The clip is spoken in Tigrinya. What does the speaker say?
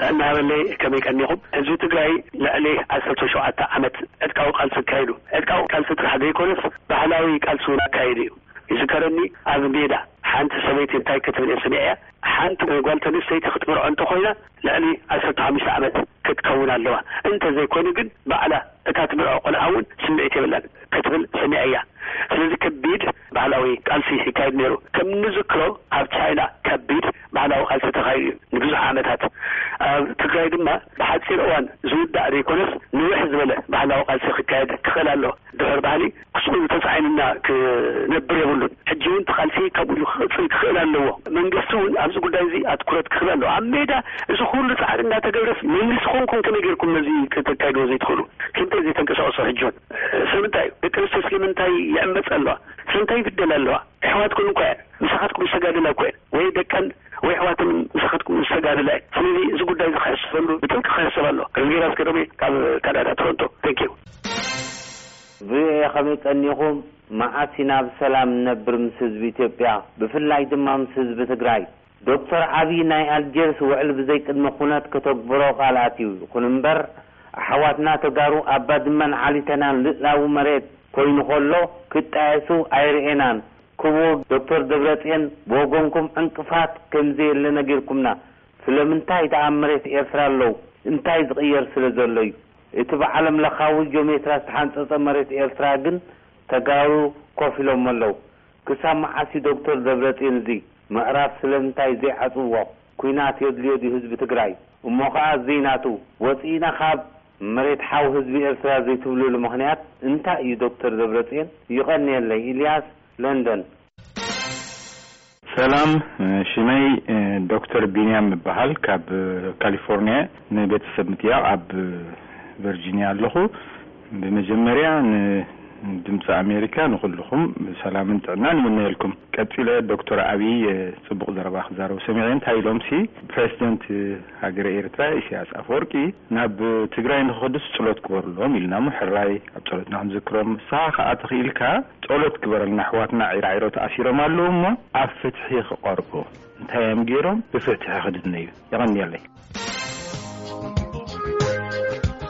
ጥዕና ሃበለይ ከመይ ቀኒኹም ህዝቢ ትግራይ ልዕሊ ዓሰርተ ሸውዓተ ዓመት ዕጥቃዊ ቃልሲ ኣካይዱ ዕጥቃዊ ቃልሲ ጥራሕ ዘይኮነስ ባህላዊ ቃልሲ እውን ኣካይዱ እዩ ይዝከረኒ ኣብ ሜዳ ሓንቲ ሰበይቲ እንታይ ክትብል እየ ሰሚዐያ ሓንቲ ጓል ተንስተይቲ ክትምርዖ እንተኾይና ልዕሊ ዓሰርተ ሓሙሽተ ዓመት ክትከውን ኣለዋ፣ እንተ ዘይኮይኑ ግን ባዕላ እታ ትምርዖ ቆልዓ እውን ስምዒት የብላን ክትብል ሰሚዐያ። ስለዚ ከቢድ ባህላዊ ቃልሲ ይካየድ ነይሩ። ከም እንዝክሮ ኣብ ቻይና ከቢድ ባህላዊ ቃልሲ ተኻይዱ እዩ ንብዙሕ ዓመታት። ኣብ ትግራይ ድማ ብሓጺር እዋን ዝውዳእ ዘይኮነስ ንውሕ ዝበለ ባህላዊ ቃልሲ ክካየድ ክኽእል ኣለዎ። ድሑር ባህሊ ክስኡን ተጻዒኑና ክነብር የብሉን። ሕጂ እውን እቲ ቃልሲ ከምኡ ኢሉ ክቕጽል ክኽእል ኣለዎ። መንግስቲ እውን ኣብዚ ጉዳይ እዚ ኣትኩረት ክህብ ኣለዎ። ኣብ ሜዳ እዚ ኩሉ ጻዕሪ እንዳተገብረስ መንግስቲ ኮንኩም ከመይ ጌርኩም ነዚ ከተካይድዎ ዘይትኽእሉ? ስለምንታይ ዘይተንቀሳቐሱ ሕጂ እውን? ስለምንታይ እዩ? ደቂ ኣንስትዮ ስለምንታይ ይዕመጻ ኣለዋ? ስለምንታይ ይብደላ ኣለዋ? ኣሕዋትክን እኳ እየን። ምሳኻትኩም ዝተጋደላ እኮ እየን። ወይ ደቀን ወይ ኣሕዋተን ምሳኻትኩም ዝተጋደላ እየን። ስለዚ እዚ ጉዳይ እዚ ክሕሰበሉ ብጥብቂ ክሕሰብ ኣለዎ። ርዝጊሄር ኣስገዶሜ ካብ ካናዳ ቶሮንቶ። Thank you። ቪኦኤ ከመይ ቀኒኹም መዓስ ኢና ብሰላም ንነብር ምስ ህዝቢ ኢትዮጵያ ብፍላይ ድማ ምስ ህዝቢ ትግራይ። ዶክተር ኣብይ ናይ ኣልጀርስ ውዕል ብዘይ ቅድመ ኩነት ከተግብሮ ቃል ኣትዩ ይኹን እምበር ኣሕዋትና ተጋሩ ኣብ ባድመን ዓሊተናን ልእላዊ መሬት ኮይኑ ከሎ ክጣየሱ ኣይረኤናን ክቡር ዶክተር ደብረፅዮን ብወገንኩም ዕንቅፋት ከምዘየለ ነጊርኩምና ስለምንታይ ዳኣ ኣብ መሬት ኤርትራ ኣለው እንታይ ዝቅየር ስለዘሎ እዩ እቲ ብዓለምለኻዊ ጆሜትራ ዝተሓንጸጸ መሬት ኤርትራ ግን ተጋሩ ኮፍ ኢሎሞ ኣለው ክሳብ መዓስ ዩ ዶክተር ደብረጽዮን እዚ ምዕራፍ ስለምንታይ ዘይዓጽዎ ኩናት የድልዮ ድዩ ህዝቢ ትግራይ እሞ ኸኣ እዙይ ናቱ ወጺእና ኻብ መሬት ሓው ህዝቢ ኤርትራ ዘይትብልሉ ምኽንያት እንታይ እዩ ዶክተር ደብረጽዮን ይቐንየለይ ኢልያስ ለንደን። ሰላም ሽመይ ዶክተር ቢንያም እበሃል ካብ ካሊፎርንያ እየ ንቤተሰብ ምጥያቅ ኣብ ቨርጂንያ ኣለኹ ብመጀመርያ ን ድምጺ ኣሜሪካ ንኹልኹም ሰላምን ጥዕናን ይምነየልኩም ቀጺለ ዶክተር ኣብይ ጽቡቅ ዘረባ ክዛረቡ ሰሚዐ እንታይ ኢሎምሲ ፕረሲደንት ሃገረ ኤርትራ ኢሰያስ ኣፈወርቂ ናብ ትግራይ ንክኸዱስ ፅሎት ግበሩሎም ኢልናሞ ሕራይ ኣብ ፀሎትና ክንዝክሮም ንስኻ ኸዓ ተኺኢልካ ፀሎት ግበረልና ኣሕዋትና ዒራዒሮ ተኣሲሮም ኣለዉ እሞ ኣብ ፍትሒ ክቐርቡ እንታይ እዮም ገይሮም ብፍትሒ ክድነዩ የቐንየለይ።